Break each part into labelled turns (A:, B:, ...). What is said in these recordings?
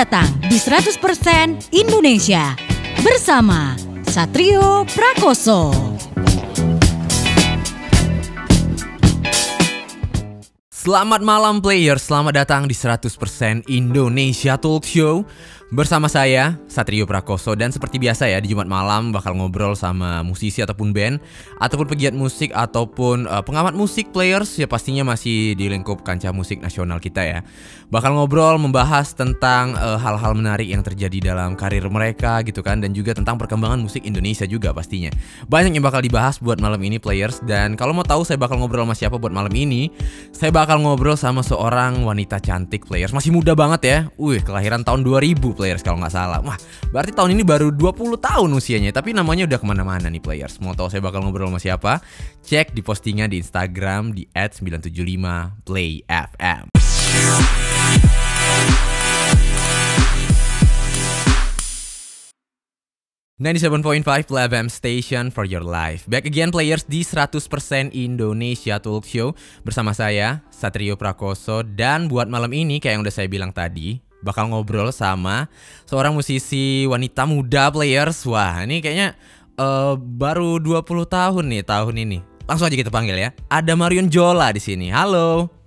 A: datang di 100% Indonesia. Bersama Satrio Prakoso.
B: Selamat malam player, selamat datang di 100% Indonesia Talk Show Bersama saya, Satrio Prakoso. Dan seperti biasa ya, di Jumat malam bakal ngobrol sama musisi ataupun band Ataupun pegiat musik ataupun uh, pengamat musik players Ya pastinya masih di lingkup kancah musik nasional kita ya. Bakal ngobrol membahas tentang hal hal-hal menarik yang terjadi dalam karir mereka gitu kan Dan juga tentang perkembangan musik Indonesia juga pastinya. Banyak yang bakal dibahas buat malam ini players. Dan kalau mau tahu saya bakal ngobrol sama siapa buat malam ini Saya bakal ngobrol sama seorang wanita cantik players. Masih muda banget ya. Wih, kelahiran tahun 2000 players kalau nggak salah. Wah, berarti tahun ini baru 20 tahun usianya, tapi namanya udah ke mana-mana nih players. Mau tahu saya bakal ngobrol sama siapa? Cek di postingnya di Instagram di @975playfm. 97.5 Play FM Station for your life. Back again players di 100% Indonesia Talk Show bersama saya Satrio Prakoso dan buat malam ini kayak yang udah saya bilang tadi, bakal ngobrol sama seorang musisi wanita muda players. Wah, ini kayaknya uh, baru 20 tahun nih tahun ini. Langsung aja kita panggil ya. Ada Marion Jola di sini. Halo.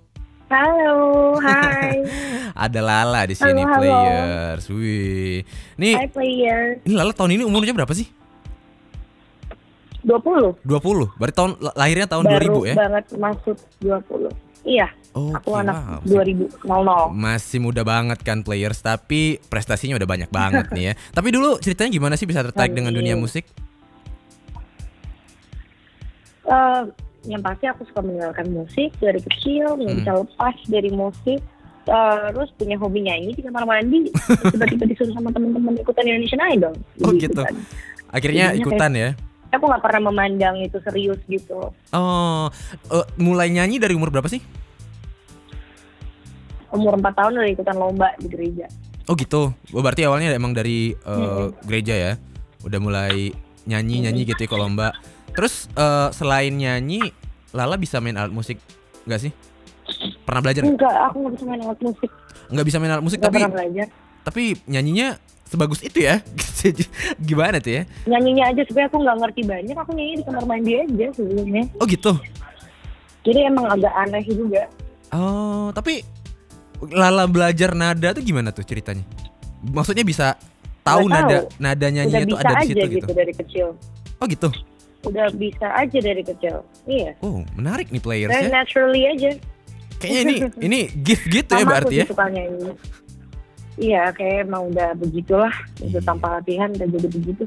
C: Halo, hai.
B: Ada Lala di sini
C: halo,
B: players. Wih. Nih,
C: Hai players.
B: ini Lala tahun ini umurnya berapa sih?
C: 20.
B: 20. Berarti tahun lahirnya tahun
C: Baru
B: 2000 ya?
C: banget masuk 20. Iya,
B: Oke,
C: aku anak
B: wow.
C: 2000. 00.
B: Masih muda banget kan players, tapi prestasinya udah banyak banget nih ya. Tapi dulu ceritanya gimana sih bisa tertarik dengan dunia
C: Amin.
B: musik?
C: Eh, yang pasti aku suka mendengarkan musik dari kecil, nggak
B: Hmm.
C: bisa lepas dari musik. Terus punya hobi nyanyi di kamar mandi. Tiba-tiba disuruh sama teman-teman ikutan Indonesian Idol.
B: Oh,
C: Jadi
B: gitu.
C: ikutan.
B: Akhirnya
C: Jadinya
B: ikutan ya.
C: Aku nggak pernah memandang itu serius gitu.
B: Oh, eh, mulai nyanyi dari umur berapa sih?
C: Umur 4 tahun udah ikutan lomba di gereja.
B: Oh gitu. Oh, berarti awalnya emang dari eh,
C: Mm-mm.
B: gereja ya. Udah mulai nyanyi-nyanyi gitu ya ke lomba. Terus eh, selain nyanyi, Lala bisa main alat musik nggak sih? Pernah belajar? nggak?
C: Enggak, aku nggak bisa main alat musik.
B: Nggak bisa main alat musik
C: Nggak
B: tapi
C: pernah belajar.
B: tapi nyanyinya sebagus itu ya? Gimana tuh ya?
C: nyanyinya aja sebenarnya aku nggak ngerti banyak aku nyanyi di kamar mandi aja sebelumnya
B: Oh gitu.
C: jadi emang agak aneh juga
B: Oh, tapi Lala belajar nada tuh gimana tuh ceritanya? Maksudnya bisa tahu
C: Nggak
B: nada
C: tahu.
B: nada
C: udah
B: nyanyinya tuh ada di situ
C: gitu.
B: gitu.
C: dari kecil
B: Oh gitu.
C: udah bisa aja dari kecil iya
B: Oh, menarik nih players
C: dan
B: ya.
C: naturally aja
B: Kayaknya ini ini gift gitu ya berarti ya.
C: sih suka nyanyi iya kayak emang udah begitulah itu
B: Iya.
C: tanpa latihan udah jadi begitu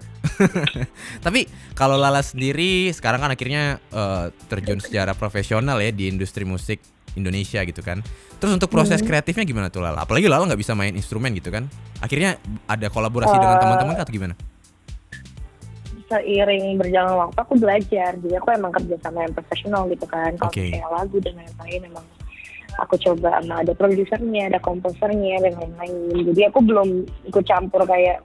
B: Tapi kalau Lala sendiri sekarang kan akhirnya eh, terjun secara profesional ya di industri musik Indonesia gitu kan. Terus untuk proses
C: Hmm.
B: kreatifnya gimana tuh Lala? Apalagi Lala nggak bisa main instrumen gitu kan. Akhirnya ada kolaborasi dengan
C: Eh,
B: teman-teman atau gimana?
C: seiring berjalan waktu aku belajar jadi aku emang kerja sama yang profesional gitu kan kalau
B: Oke.
C: kayak lagu dan lain-lain emang aku coba sama ada produsernya ada komposernya dan lain-lain jadi aku belum ikut campur kayak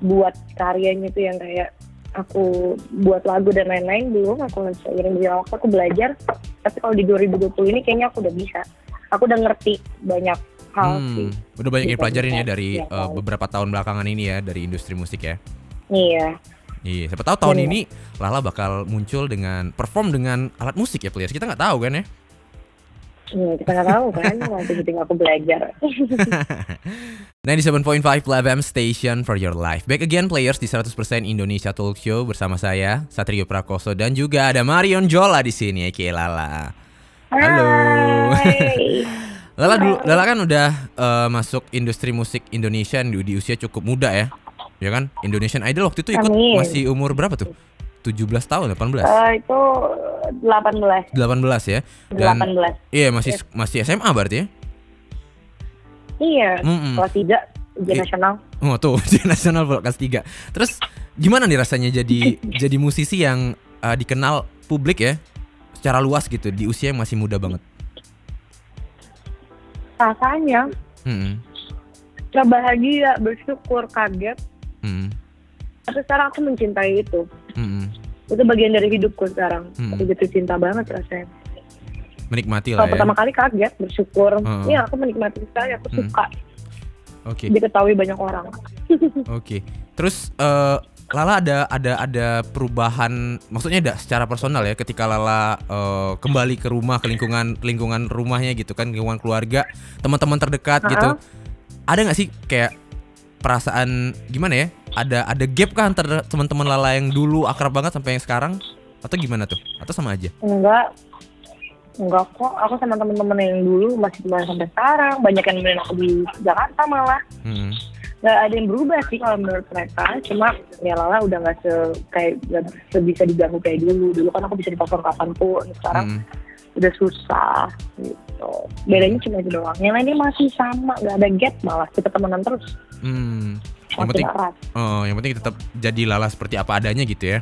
C: buat karyanya tuh yang kayak aku buat lagu dan lain-lain belum aku seiring berjalan waktu aku belajar tapi kalau di 2020 ini kayaknya aku udah bisa aku udah ngerti banyak hal sih
B: Hmm, udah banyak yang
C: Bisa,
B: pelajarin ya dari eh,
C: kan.
B: beberapa tahun belakangan ini ya dari industri musik ya.
C: iya
B: Iya, siapa tahu tahun
C: Iya.
B: ini Lala bakal muncul dengan perform dengan alat musik ya players. Kita nggak tahu kan ya.
C: Iya, kita nggak tahu kan nanti ketika aku belajar
B: 97.5 Play FM Station for your life. Back again players di 100% Indonesia Talk Show bersama saya Satrio Prakoso dan juga ada Marion Jola di sini aka Lala. Halo. Lala dulu, Lala kan udah eh, masuk industri musik Indonesia di, di usia cukup muda ya. Ya kan? Indonesian Idol waktu itu ikut
C: Amin.
B: masih umur berapa tuh? 17 tahun, 18.
C: Eh, itu 18
B: 18 ya. Dan
C: 18
B: iya masih masih SMA berarti ya.
C: iya
B: Mm-mm.
C: kelas 3 ujian
B: I-
C: nasional
B: Oh tuh ujian nasional kelas 3 Terus gimana nih rasanya jadi jadi musisi yang uh, dikenal publik ya secara luas gitu di usia yang masih muda banget.
C: rasanya
B: Hmm.
C: nggak bahagia bersyukur kaget
B: Hmm.
C: tapi sekarang aku mencintai itu
B: Hmm.
C: itu bagian dari hidupku sekarang
B: Hmm.
C: aku jatuh cinta banget rasanya
B: Menikmati lah ya.
C: pertama kali kaget bersyukur iya aku menikmati sekali aku
B: Hmm.
C: suka
B: Oke.
C: diketahui banyak orang.
B: Oke. Terus eh, Lala ada ada ada perubahan maksudnya ada secara personal ya ketika Lala eh, kembali ke rumah ke lingkungan lingkungan rumahnya gitu kan lingkungan keluarga teman-teman terdekat gitu ada nggak sih kayak perasaan gimana ya ada ada gap kah antara teman-teman Lala yang dulu akrab banget sampai yang sekarang atau gimana tuh atau sama aja
C: Enggak, enggak kok. Aku sama temen-temen yang dulu masih teman sampai sekarang. Banyak yang nemenin aku di Jakarta malah.
B: Hmm.
C: Nggak ada yang berubah sih kalau menurut mereka. Cuma ya Lala udah nggak se kayak nggak sebisa diganggu kayak dulu. Dulu kan aku bisa ditelepon kapan pun. Sekarang
B: Hmm.
C: udah susah gitu. Bedanya cuma itu doang. Yang lainnya masih sama, nggak ada gap malah. Kita temenan terus.
B: Hmm. Yang penting
C: erat.
B: oh, yang penting tetap jadi Lala seperti apa adanya gitu ya.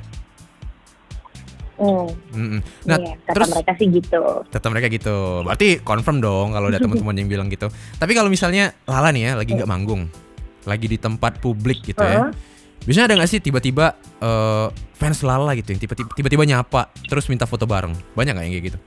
C: Hmm,
B: Mm-mm. Nah,
C: iya, kata
B: terus
C: mereka sih gitu.
B: tetap mereka gitu. Berarti confirm dong kalau ada teman-teman yang bilang gitu. Tapi kalau misalnya Lala nih ya lagi nggak manggung, lagi di tempat publik gitu ya. Biasanya ada nggak sih tiba-tiba eh, fans Lala gitu yang tiba-tiba tiba-tiba nyapa terus minta foto bareng? Banyak nggak yang kayak gitu?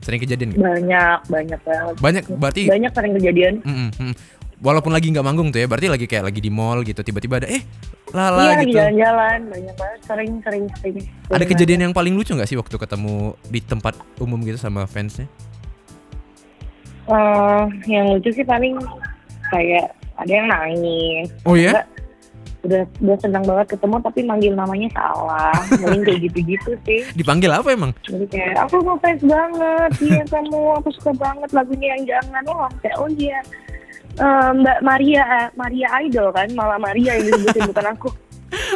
B: Sering kejadian nggak?
C: Banyak, banyak banget.
B: Banyak berarti
C: Banyak sering kejadian.
B: Mm-mm, mm. Walaupun lagi nggak manggung tuh ya, berarti lagi kayak lagi di mall gitu, tiba-tiba ada eh Lala
C: iya,
B: gitu.
C: jalan-jalan. Banyak banget. Sering, sering, sering.
B: Ada kejadian yang paling lucu nggak sih waktu ketemu di tempat umum gitu sama fansnya?
C: Eh, yang lucu sih paling kayak ada yang nangis.
B: Oh ya?
C: Enggak, udah udah senang banget ketemu tapi manggil namanya salah. Mending kayak gitu-gitu sih.
B: Dipanggil apa emang?
C: Jadi kayak aku ngefans banget, iya kamu, aku suka banget lagunya yang jangan. Oh, kayak oh iya. Mbak Maria, Maria Idol kan, malah Maria yang disebutin bukan aku.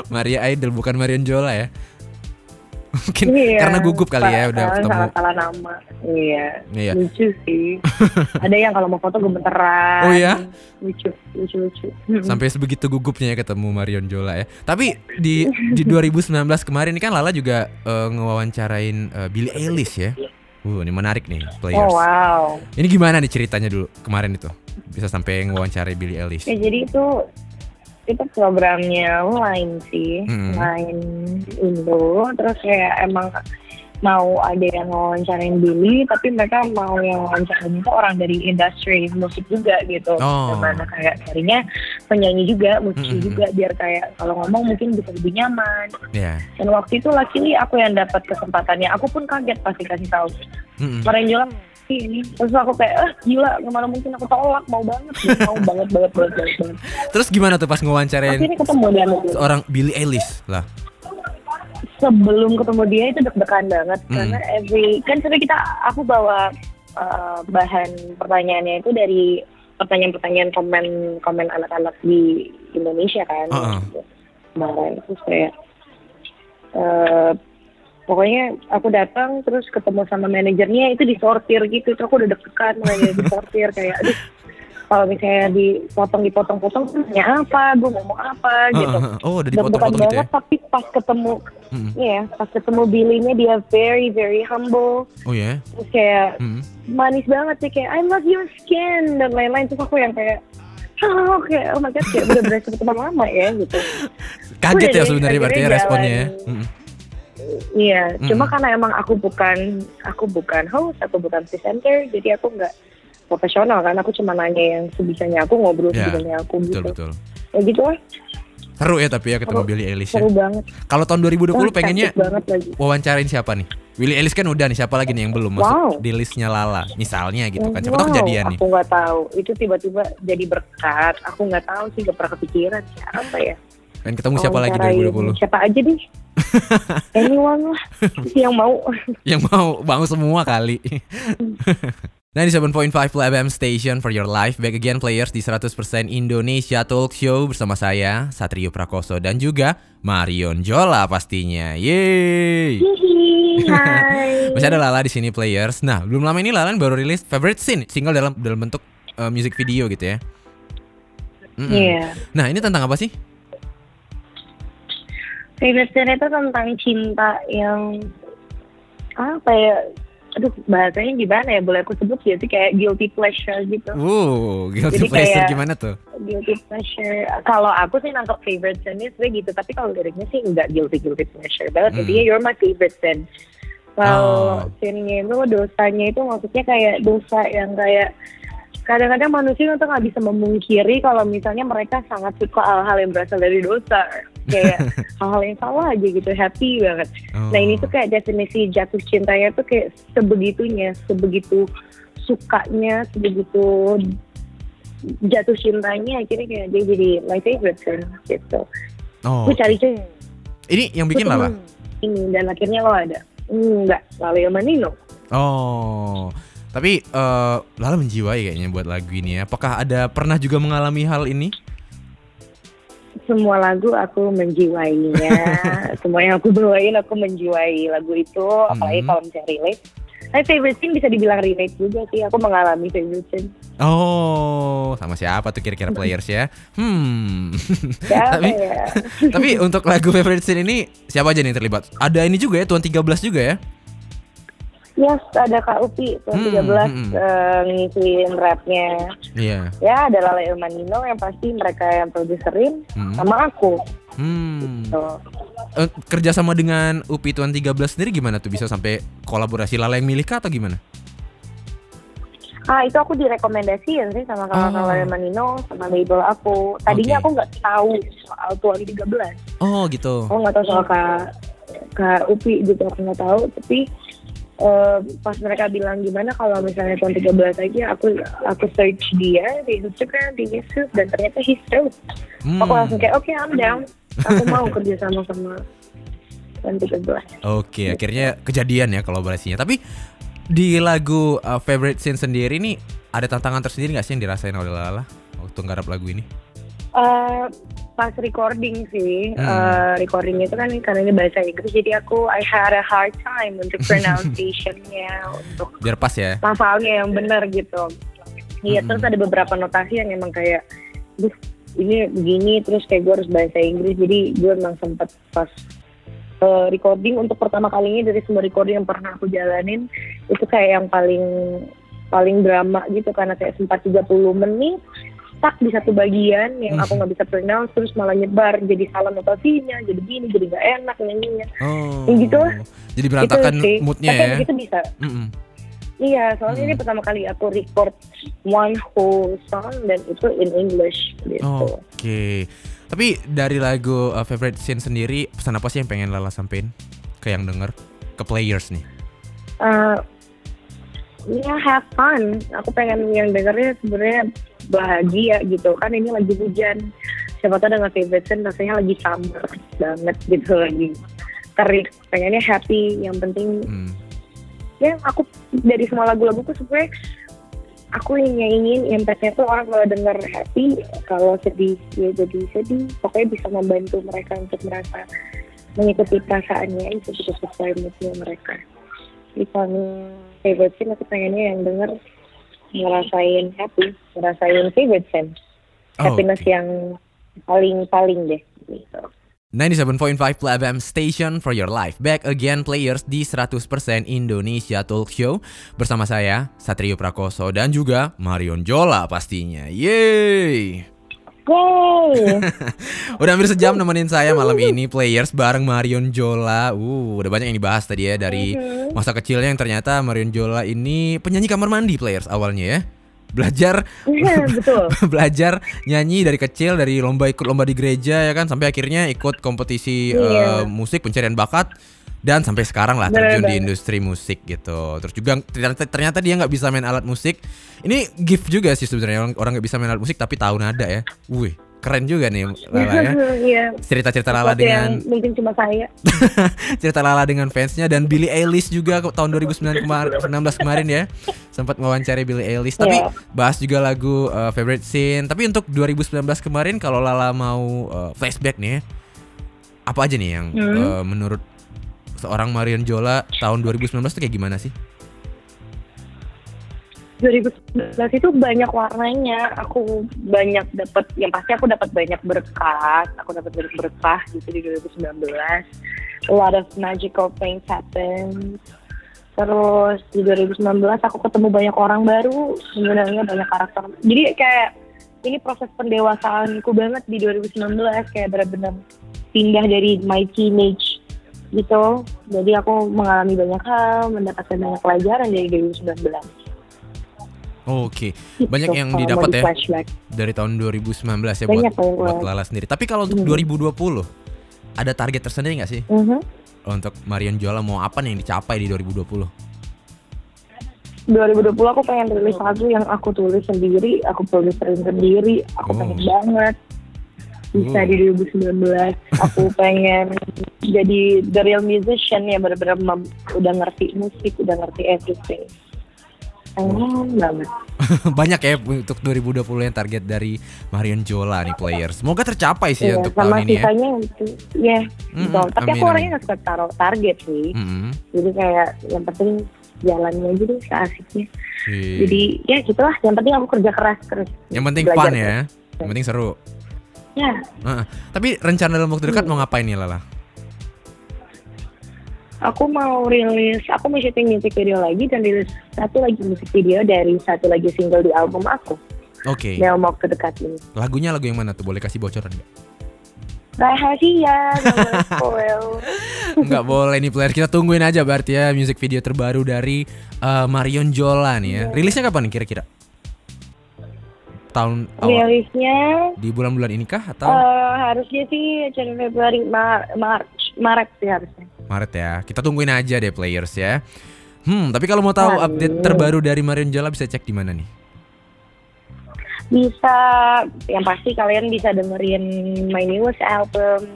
B: Maria Idol bukan Marion Jola ya? Mungkin
C: Iya,
B: karena gugup kali ya udah
C: salah-
B: ketemu.
C: Salah, salah nama. Iya.
B: Iya.
C: Lucu sih. Ada yang kalau mau foto gemeteran.
B: Oh iya?
C: Lucu, lucu, lucu.
B: Sampai sebegitu gugupnya ya ketemu Marion Jola ya. Tapi di di 2019 kemarin ini kan Lala juga eh, ngewawancarain eh, Billie Eilish ya. Uh, ini menarik nih players.
C: Oh wow.
B: Ini gimana nih ceritanya dulu kemarin itu? Bisa sampai ngewawancarai Billie Eilish.
C: Ya jadi itu itu programnya lain sih,
B: Mm.
C: lain Indo. Terus kayak emang mau ada yang wawancarain Billy, tapi mereka mau yang wawancarain itu orang dari industri musik juga gitu.
B: Oh.
C: Di mana kayak carinya penyanyi juga, musisi
B: Mm-mm.
C: juga, biar kayak kalau ngomong mungkin bisa lebih nyaman.
B: Ya.
C: Dan waktu itu luckily aku yang dapat kesempatannya. Aku pun kaget pasti kasih tahu. Kemarin bilang "Ih, ini terus aku kayak eh gila gimana mungkin aku tolak mau banget mau banget banget banget banget, banget.
B: Terus gimana tuh pas ngewawancarain
C: akhirnya ketemu dia
B: seorang Billie Eilish lah?
C: sebelum ketemu dia itu deg-degan banget
B: Hmm.
C: karena every kan sebenarnya kita aku bawa uh, bahan pertanyaannya itu dari pertanyaan-pertanyaan komen komen anak-anak di Indonesia kan
B: Uh-uh.
C: kemarin terus kayak uh, pokoknya aku datang terus ketemu sama manajernya itu disortir gitu terus aku udah deg-degan mulai disortir kayak aduh kalau misalnya dipotong dipotong potong nanya apa gue ngomong apa gitu
B: Ah, ah, ah. Oh, udah
C: deg-degan
B: dipotong-potong gitu ya?
C: tapi pas ketemu
B: Mm-mm.
C: Iya, pas ketemu Billy-nya dia very very humble,
B: Oh ya?
C: terus kayak
B: Mm.
C: manis banget sih kayak I love your skin dan lain-lain terus aku yang kayak oh kayak oh my god kayak bener-bener seperti teman lama ya gitu.
B: Kaget
C: Udah
B: ya sebenarnya berarti ya responnya ya.
C: jalan. Iya, cuma
B: Mm.
C: karena emang aku bukan aku bukan host, aku bukan presenter, jadi aku nggak profesional kan. Aku cuma nanya yang sebisanya aku ngobrol
B: Ya,
C: sebisanya aku
B: Betul
C: gitu.
B: betul.
C: Ya gitu lah,
B: Seru ya tapi ya ketemu
C: Seru.
B: Billie Eilish ya.
C: seru banget.
B: Kalau tahun 2020
C: Wah,
B: pengennya
C: banget lagi.
B: wawancarain siapa nih? Willie Ellis kan udah nih, siapa lagi nih yang belum masuk
C: Wow.
B: di listnya Lala? Misalnya gitu kan, siapa tahu kejadian nih.
C: Aku nggak tahu. Itu tiba-tiba jadi berkat. Aku nggak tahu sih, nggak pernah kepikiran siapa ya.
B: Pengen ketemu siapa lagi
C: Wawancarain
B: 2020?
C: Siapa aja deh. Anyone lah yang mau.
B: yang mau mau semua kali. 97.5 FM Station for your life Back again players di 100% Indonesia Talk Show Bersama saya Satrio Prakoso Dan juga Marion Jola pastinya Yeay
C: Hihi, hai.
B: Masih ada Lala di sini players Nah belum lama ini Lala baru rilis favorite scene Single dalam dalam bentuk uh, music video gitu ya Mm-mm.
C: Iya.
B: Nah ini tentang apa sih?
C: Favorite scene itu tentang cinta yang apa ya? Aduh, bahasanya gimana ya? Boleh aku sebut ya? Itu kayak guilty pleasure gitu.
B: Wow, guilty
C: Jadi
B: pleasure
C: kayak-
B: gimana tuh?
C: Guilty pleasure. Kalau aku sih nangkep favorite scene gitu, tapi kalau liriknya sih enggak guilty guilty pleasure banget.
B: Hmm.
C: Jadi you're my favorite scene. Kalau
B: Oh.
C: scene-nya itu dosanya itu maksudnya kayak dosa yang kayak kadang-kadang manusia tuh nggak bisa memungkiri kalau misalnya mereka sangat suka hal-hal yang berasal dari dosa kayak hal-hal yang salah aja gitu happy banget
B: Oh.
C: nah ini tuh kayak definisi jatuh cintanya tuh kayak sebegitunya sebegitu sukanya sebegitu jatuh cintanya akhirnya kayak dia jadi my favorite kan gitu
B: Oh.
C: gue cari cewek
B: Ini yang bikin Lala?
C: temen ini dan akhirnya lo ada enggak lalu yang Manino
B: Oh. Tapi eh, Lala menjiwai kayaknya buat lagu ini ya. Apakah ada pernah juga mengalami hal ini?
C: Semua lagu aku menjiwainya semua yang aku bawain aku menjiwai lagu itu apalagi
B: Mhm.
C: kalau misalnya relate Tapi favorite scene bisa dibilang relate juga sih aku mengalami favorite scene
B: Oh, sama siapa tuh kira-kira players ya? Hmm.
C: siapa
B: tapi
C: ya
B: tapi untuk lagu favorite scene ini siapa aja nih yang terlibat? Ada ini juga ya, Tuan 13 juga ya?
C: Yes ada Kak Upi tahun
B: Hmm,
C: 13
B: hmm.
C: eh, ngisiin rapnya
B: Iya.
C: ya ada Lala Ilmanino yang pasti mereka yang produserin
B: Hmm.
C: sama aku
B: Hmm.
C: tuh
B: Eh, kerja sama dengan UPI Tuan 13 sendiri gimana tuh bisa sampai kolaborasi Lala yang milik atau gimana?
C: Ah itu aku direkomendasiin sih sama kakak
B: Oh.
C: Lala Ilmanino sama label aku tadinya
B: Oke.
C: aku nggak tahu soal Tuan 13
B: Oh gitu.
C: aku nggak tahu soal kak kak Upi gitu aku nggak tahu tapi eh, pas mereka bilang gimana kalau misalnya tahun 13 aja aku aku search dia di Instagram di YouTube dan ternyata he's dope
B: Hmm.
C: aku langsung kayak oke I'm down aku mau kerja sama sama tahun 13
B: Oke, akhirnya kejadian ya kolaborasinya. Tapi di lagu uh, favorite scene sendiri nih ada tantangan tersendiri nggak sih yang dirasain oleh Lala waktu nggarap lagu ini?
C: Eh, pas recording sih,
B: Hmm.
C: eh, recording itu kan karena ini bahasa Inggris, jadi aku I had a hard time untuk pronunciation-nya, untuk
B: Biar pas ya.
C: lafalnya yang benar gitu. Iya,
B: Hmm.
C: terus ada beberapa notasi yang emang kayak, duh ini begini, terus kayak gue harus bahasa Inggris, jadi gue emang sempet pas eh, recording untuk pertama kalinya dari semua recording yang pernah aku jalanin, itu kayak yang paling paling drama gitu karena kayak sempat 30 menit stuck di satu bagian yang aku nggak bisa pronounce terus malah nyebar jadi salah notasinya jadi gini jadi nggak enak nyanyinya
B: Oh.
C: Yang gitu lah.
B: Jadi berantakan
C: Gitu
B: moodnya
C: tapi
B: ya.
C: gitu bisa
B: Mm-mm.
C: iya soalnya
B: Hmm.
C: ini pertama kali aku record one whole song dan itu in English gitu
B: Oke. Tapi dari lagu uh, favorite scene sendiri pesan apa sih yang pengen Lala sampein ke yang denger, ke players nih?
C: Eh, ya have fun. Aku pengen yang dengernya sebenarnya bahagia gitu. Kan ini lagi hujan. Siapa tahu dengan scene rasanya lagi summer banget gitu lagi terik. Pengennya happy yang penting
B: Hmm.
C: ya aku dari semua lagu-laguku sebenarnya aku yang ingin impactnya tuh orang kalau denger happy kalau sedih ya jadi sedih. Pokoknya bisa membantu mereka untuk merasa mengikuti perasaannya itu sesuai moodnya mereka kalau favorite scene aku pengennya yang denger ngerasain happy ngerasain favorite scene
B: Oh,
C: happiness yang paling paling deh gitu
B: 97.5 Play FM Station for your life. Back again players di 100% Indonesia Talk Show bersama saya Satrio Prakoso dan juga Marion Jola pastinya. Yeay.
C: Yay!
B: Udah hampir sejam nemenin saya malam ini players bareng Marion Jola. Uh, udah banyak yang dibahas tadi ya dari masa kecilnya yang ternyata Marion Jola ini penyanyi kamar mandi players awalnya ya. Belajar
C: Iya, betul
B: belajar nyanyi dari kecil dari lomba ikut lomba di gereja ya kan sampai akhirnya ikut kompetisi
C: Iya.
B: eh, musik pencarian bakat dan sampai sekarang lah
C: Bener
B: terjun di industri musik gitu. Terus juga ternyata ternyata dia nggak bisa main alat musik. Ini gift juga sih sebenarnya orang orang nggak bisa main alat musik tapi tahu nada ya. Wih, keren juga nih Lala ya.
C: Iya.
B: Cerita-cerita Lala dengan
C: mungkin cuma saya.
B: cerita Lala dengan fansnya dan Billie Eilish juga tahun 2019 kemarin 19 kemarin ya sempat mewawancari Billie Eilish tapi
C: Iya.
B: bahas juga lagu uh, favorite scene tapi untuk 2019 kemarin kalau Lala mau uh, flashback nih apa aja nih yang
C: Hmm.
B: uh, menurut seorang Marion Jola tahun 2019 tuh kayak gimana sih?
C: 2019 itu banyak warnanya. Aku banyak dapat, yang pasti aku dapat banyak berkah. Aku dapat banyak berkah gitu di 2019. A lot of magical things happen. Terus di 2019 aku ketemu banyak orang baru, sebenarnya banyak karakter. Jadi kayak ini proses pendewasaanku banget di 2019 kayak benar-benar pindah dari my teenage gitu. Jadi aku mengalami banyak hal, mendapatkan banyak pelajaran dari 2019.
B: Oke,
C: Gitu,
B: banyak yang
C: kalau mau
B: didapat
C: di
B: ya
C: flashback.
B: dari tahun 2019 ya
C: Banyak
B: buat buat. Lala sendiri. Tapi kalau untuk
C: Hmm.
B: 2020 ada target tersendiri nggak sih
C: Mhm.
B: untuk Marion Jola mau apa nih yang dicapai di 2020?
C: 2020 aku pengen rilis lagu yang aku tulis sendiri, aku produserin sendiri, aku
B: Oh.
C: pengen banget bisa di 2019. Aku pengen jadi the real musician ya bener-bener mem- udah ngerti musik, udah ngerti everything. Pengen banget.
B: banyak ya untuk 2020 yang target dari Marion Jola nih players. Semoga tercapai sih ya
C: Iya,
B: untuk
C: sama
B: tahun ini ya.
C: sisanya itu, ya.
B: Mm-mm,
C: betul. Tapi
B: amin,
C: aku orangnya gak suka taruh target sih.
B: Mm-mm.
C: Jadi kayak yang penting jalannya aja deh seasiknya.
B: Iya.
C: Jadi ya gitulah. Yang penting aku kerja keras terus.
B: yang penting
C: belajar
B: fun ya. Yang penting seru.
C: Ya,
B: Heeh. Tapi rencana dalam waktu dekat
C: Hmm.
B: mau ngapain nih Lala?
C: aku mau rilis, aku mau syuting music video lagi dan rilis satu lagi musik video dari satu lagi single di album aku
B: Oke.
C: dalam waktu dekat ini.
B: Lagunya lagu yang mana tuh? Boleh kasih bocoran nggak?
C: Rahasia.
B: Nggak boleh nih player. Kita tungguin aja berarti ya music video terbaru dari eh, Marion Jola nih ya.
C: Iya.
B: Rilisnya kapan kira-kira? Tahun awal
C: Rilisnya
B: di bulan-bulan ini kah atau
C: eh, harusnya sih Januari, Februari, Mar Maret, Maret sih harusnya.
B: Maret ya? Kita tungguin aja deh players ya. Hmm, tapi kalau mau tahu
C: Amin.
B: update terbaru dari Marion Jola bisa cek di mana nih?
C: Bisa, yang pasti kalian bisa dengerin my newest album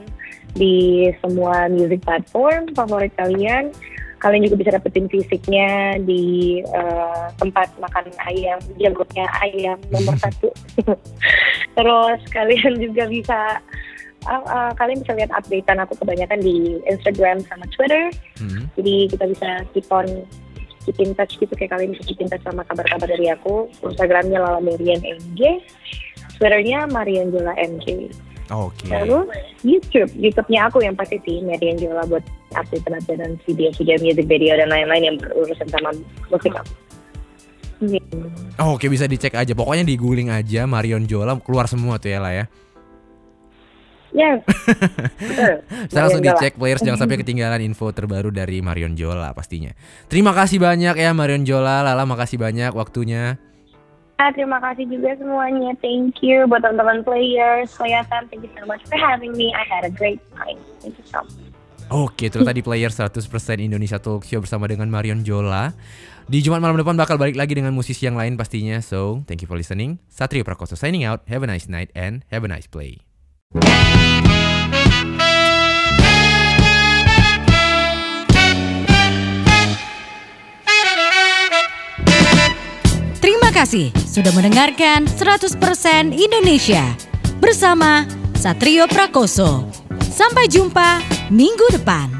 C: di semua music platform favorit kalian. Kalian juga bisa dapetin fisiknya di eh, tempat makan ayam, jagotnya ayam nomor satu. Terus kalian juga bisa, uh, uh, kalian bisa lihat updatean aku kebanyakan di Instagram sama Twitter.
B: Hmm.
C: Jadi kita bisa keep on keep in touch gitu kayak kalian bisa keep in touch sama kabar-kabar dari aku. Instagramnya Lala Marian MJ, Twitternya Marian Jola MJ.
B: Oke.
C: Lalu YouTube, YouTube-nya aku yang pasti sih Marian Jola buat update-updatean video-video, music video dan lain-lain yang berurusan sama musik aku.
B: Oh, Oke bisa dicek aja. Pokoknya di googling aja Marion Jola keluar semua tuh ya lah ya.
C: Yes.
B: Saya langsung dicek players jangan sampai ketinggalan info terbaru dari Marion Jola pastinya. Terima kasih banyak ya Marion Jola, Lala makasih banyak waktunya.
C: Ah, Terima kasih juga semuanya. Thank you buat teman-teman players. Kelihatan, thank you so much for having me. I had a great time. Thank you so much.
B: Oke, itu tadi player 100% Indonesia Talk Show bersama dengan Marion Jola. Di Jumat malam depan bakal balik lagi dengan musisi yang lain pastinya. So, thank you for listening. Satrio Prakoso signing out. Have a nice night and have a nice play.
A: Terima kasih sudah mendengarkan 100% Indonesia bersama Satrio Prakoso. Sampai jumpa minggu depan.